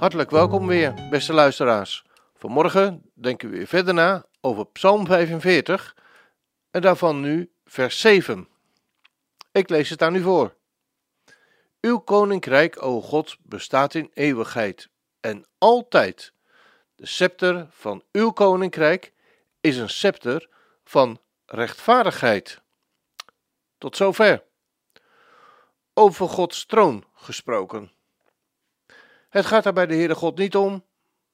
Hartelijk welkom weer, beste luisteraars. Vanmorgen denken we weer verder na over Psalm 45 en daarvan nu vers 7. Ik lees het aan u voor. Uw koninkrijk, o God, bestaat in eeuwigheid en altijd. De scepter van uw koninkrijk is een scepter van rechtvaardigheid. Tot zover. Over Gods troon gesproken. Het gaat er bij de Heere God niet om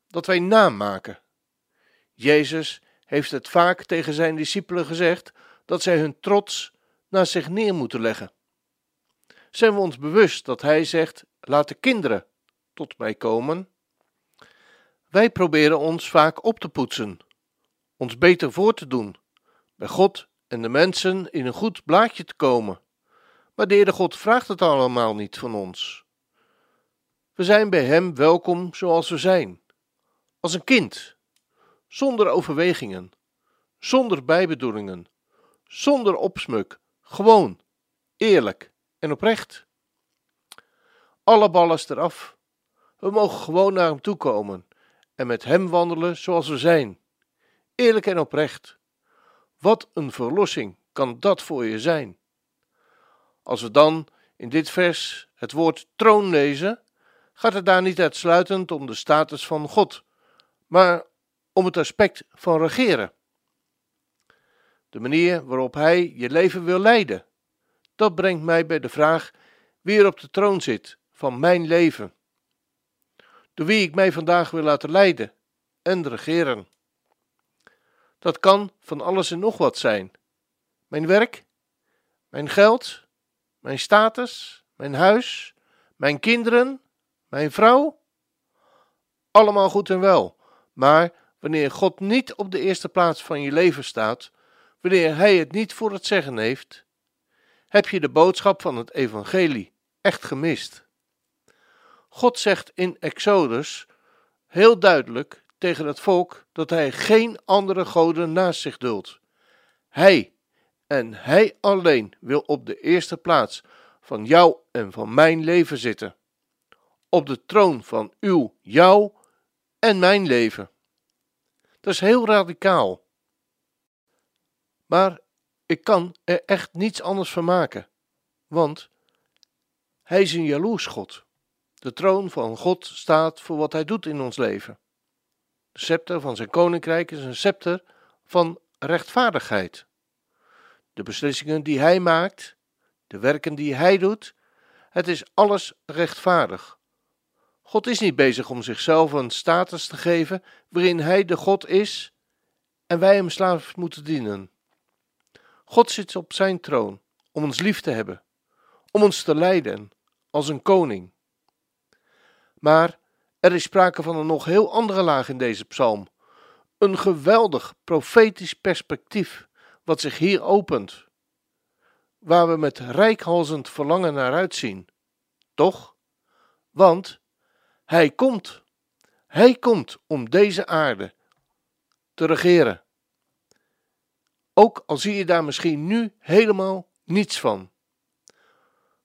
dat wij naam maken. Jezus heeft het vaak tegen zijn discipelen gezegd dat zij hun trots naar zich neer moeten leggen. Zijn we ons bewust dat hij zegt: laat de kinderen tot mij komen? Wij proberen ons vaak op te poetsen, ons beter voor te doen, bij God en de mensen in een goed blaadje te komen. Maar de Heere God vraagt het allemaal niet van ons. We zijn bij Hem welkom zoals we zijn, als een kind, zonder overwegingen, zonder bijbedoelingen, zonder opsmuk, gewoon, eerlijk en oprecht. Alle ballast eraf. We mogen gewoon naar Hem toe komen en met Hem wandelen zoals we zijn, eerlijk en oprecht. Wat een verlossing kan dat voor je zijn. Als we dan in dit vers het woord troon lezen, gaat het daar niet uitsluitend om de status van God, maar om het aspect van regeren. De manier waarop Hij je leven wil leiden. Dat brengt mij bij de vraag wie er op de troon zit van mijn leven. Door wie ik mij vandaag wil laten leiden en regeren. Dat kan van alles en nog wat zijn. Mijn werk, mijn geld, mijn status, mijn huis, mijn kinderen, mijn vrouw. Allemaal goed en wel, maar wanneer God niet op de eerste plaats van je leven staat, wanneer Hij het niet voor het zeggen heeft, heb je de boodschap van het Evangelie echt gemist. God zegt in Exodus heel duidelijk tegen het volk dat hij geen andere goden naast zich duldt. Hij en hij alleen wil op de eerste plaats van jou en van mijn leven zitten. Op de troon van uw, jou en mijn leven. Dat is heel radicaal. Maar ik kan er echt niets anders van maken, want hij is een jaloers God. De troon van God staat voor wat hij doet in ons leven. De scepter van zijn koninkrijk is een scepter van rechtvaardigheid. De beslissingen die hij maakt, de werken die hij doet, het is alles rechtvaardig. God is niet bezig om zichzelf een status te geven waarin hij de God is en wij hem slaaf moeten dienen. God zit op zijn troon om ons lief te hebben, om ons te leiden als een koning. Maar er is sprake van een nog heel andere laag in deze psalm. Een geweldig profetisch perspectief wat zich hier opent, waar we met rijkhalzend verlangen naar uitzien. Toch? Want hij komt. Hij komt om deze aarde te regeren. Ook al zie je daar misschien nu helemaal niets van.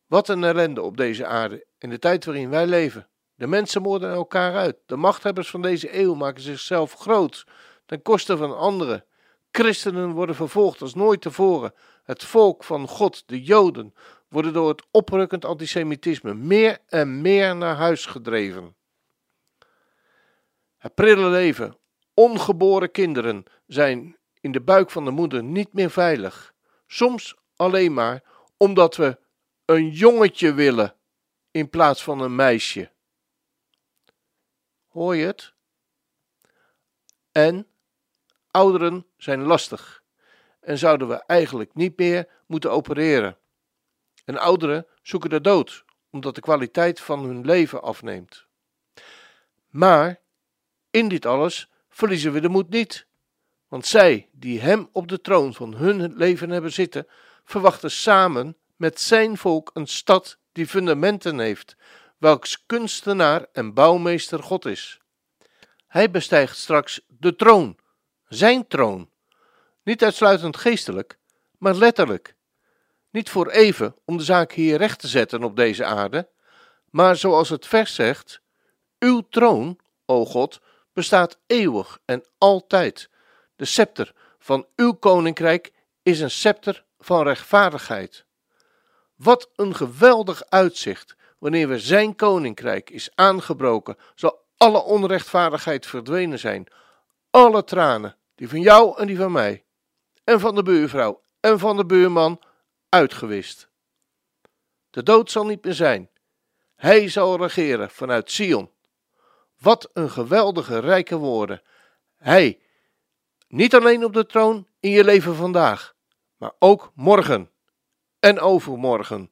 Wat een ellende op deze aarde in de tijd waarin wij leven. De mensen moorden elkaar uit. De machthebbers van deze eeuw maken zichzelf groot ten koste van anderen. Christenen worden vervolgd als nooit tevoren. Het volk van God, de Joden, worden door het oprukkend antisemitisme meer en meer naar huis gedreven. Het prille leven, ongeboren kinderen zijn in de buik van de moeder niet meer veilig. Soms alleen maar omdat we een jongetje willen in plaats van een meisje. Hoor je het? En ouderen zijn lastig en zouden we eigenlijk niet meer moeten opereren. En ouderen zoeken de dood omdat de kwaliteit van hun leven afneemt. Maar in dit alles verliezen we de moed niet, want zij die Hem op de troon van hun leven hebben zitten, verwachten samen met zijn volk een stad die fundamenten heeft, welks kunstenaar en bouwmeester God is. Hij bestijgt straks de troon, zijn troon, niet uitsluitend geestelijk, maar letterlijk. Niet voor even om de zaak hier recht te zetten op deze aarde, maar zoals het vers zegt: Uw troon, o God, bestaat eeuwig en altijd. De scepter van uw koninkrijk is een scepter van rechtvaardigheid. Wat een geweldig uitzicht wanneer we zijn koninkrijk is aangebroken, zal alle onrechtvaardigheid verdwenen zijn, alle tranen, die van jou en die van mij, en van de buurvrouw en van de buurman, uitgewist. De dood zal niet meer zijn. Hij zal regeren vanuit Sion. Wat een geweldige rijke woorden. Hij, niet alleen op de troon in je leven vandaag, maar ook morgen en overmorgen,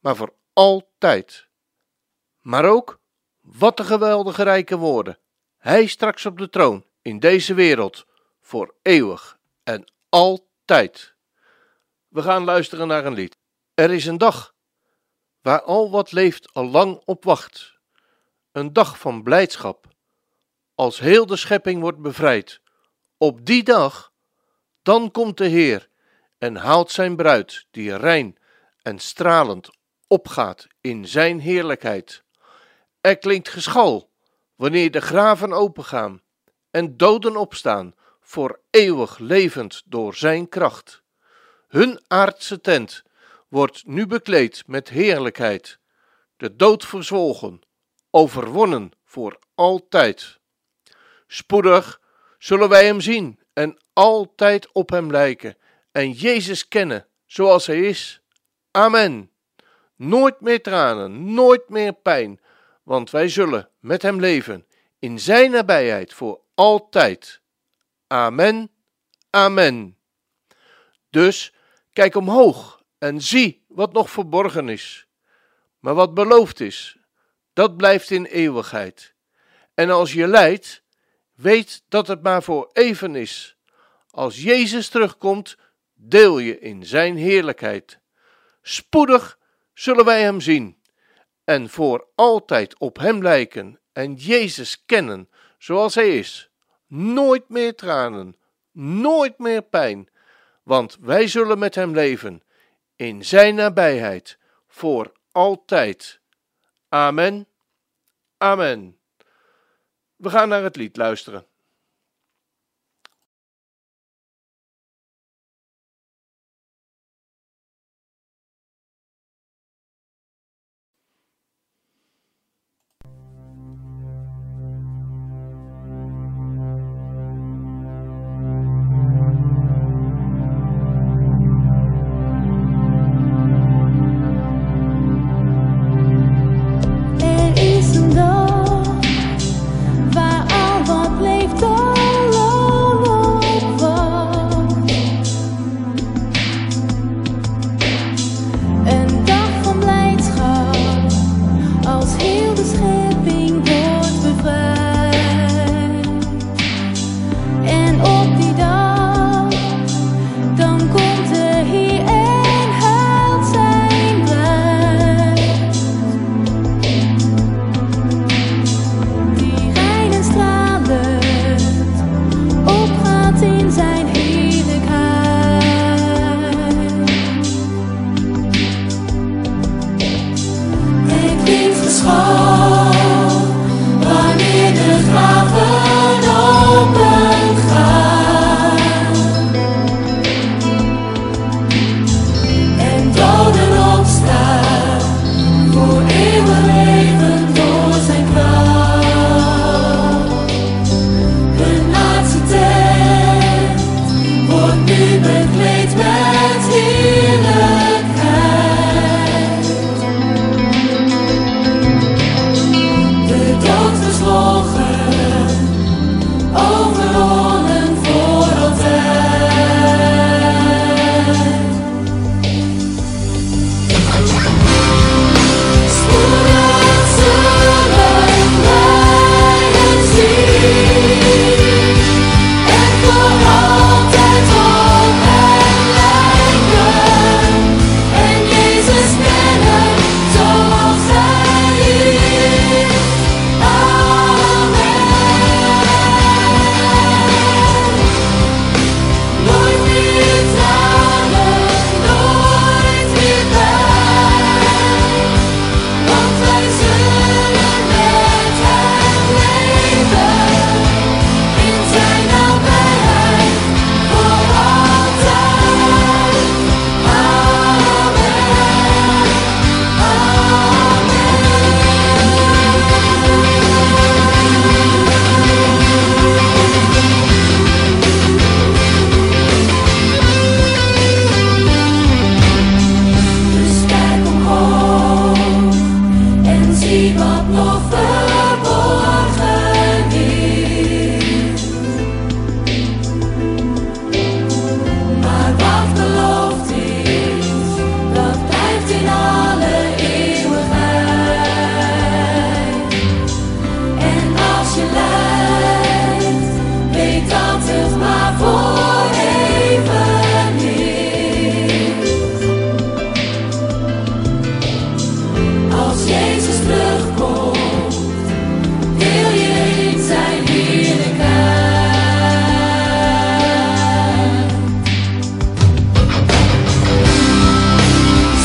maar voor altijd. Maar ook, wat een geweldige rijke woorden. Hij straks op de troon in deze wereld, voor eeuwig en altijd. We gaan luisteren naar een lied. Er is een dag waar al wat leeft al lang op wacht. Een dag van blijdschap, als heel de schepping wordt bevrijd. Op die dag, dan komt de Heer en haalt zijn bruid, die rein en stralend opgaat in zijn heerlijkheid. Er klinkt geschal wanneer de graven opengaan en doden opstaan, voor eeuwig levend door zijn kracht. Hun aardse tent wordt nu bekleed met heerlijkheid, de dood verzwolgen, overwonnen voor altijd. Spoedig zullen wij hem zien en altijd op hem lijken en Jezus kennen zoals hij is. Amen. Nooit meer tranen, nooit meer pijn, want wij zullen met hem leven in zijn nabijheid voor altijd. Amen. Amen. Dus kijk omhoog en zie wat nog verborgen is. Maar wat beloofd is, dat blijft in eeuwigheid. En als je lijdt, weet dat het maar voor even is. Als Jezus terugkomt, deel je in zijn heerlijkheid. Spoedig zullen wij hem zien en voor altijd op hem lijken en Jezus kennen zoals hij is. Nooit meer tranen, nooit meer pijn, want wij zullen met hem leven in zijn nabijheid voor altijd. Amen. Amen. We gaan naar het lied luisteren.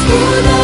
Buddha.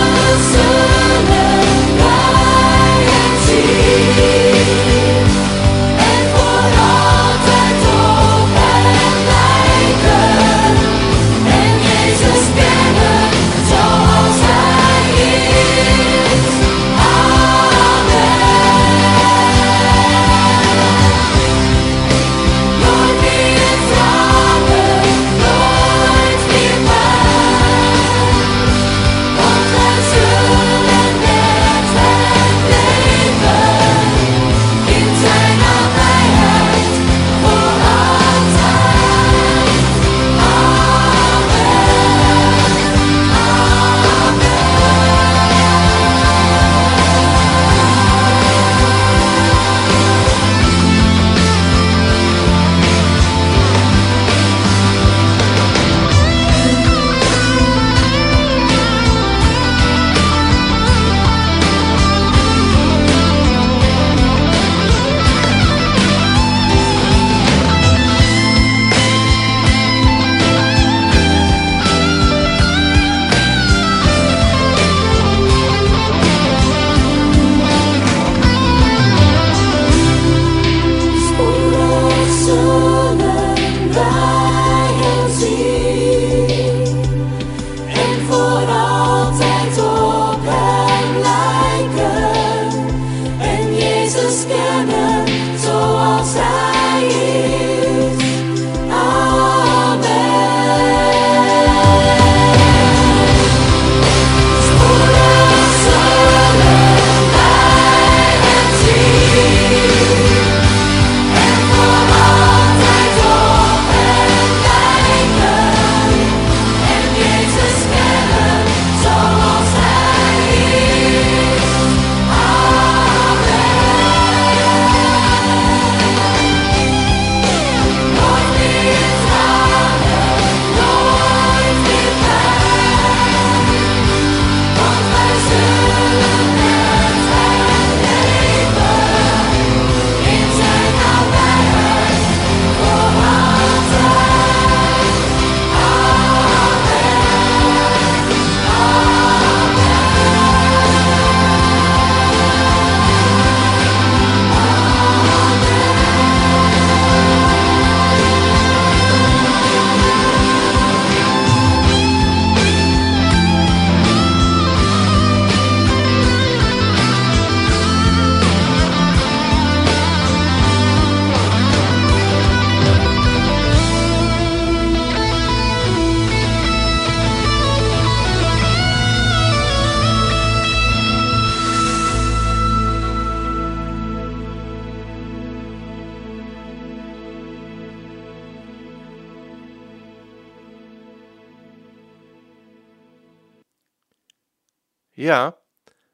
Ja,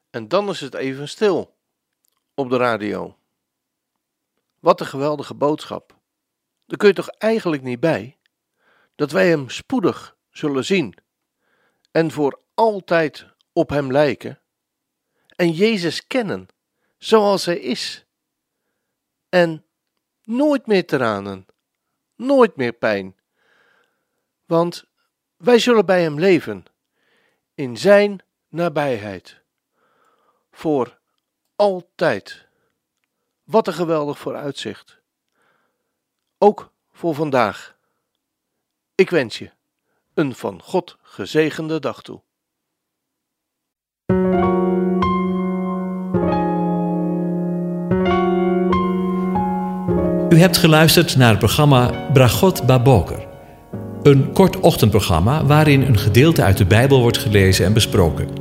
en dan is het even stil op de radio. Wat een geweldige boodschap. Daar kun je toch eigenlijk niet bij dat wij Hem spoedig zullen zien en voor altijd op Hem lijken en Jezus kennen zoals Hij is en nooit meer tranen, nooit meer pijn, want wij zullen bij Hem leven in Zijn nabijheid voor altijd. Wat een geweldig vooruitzicht. Ook voor vandaag. Ik wens je een van God gezegende dag toe. U hebt geluisterd naar het programma Bragot Baboker. Een kort ochtendprogramma waarin een gedeelte uit de Bijbel wordt gelezen en besproken.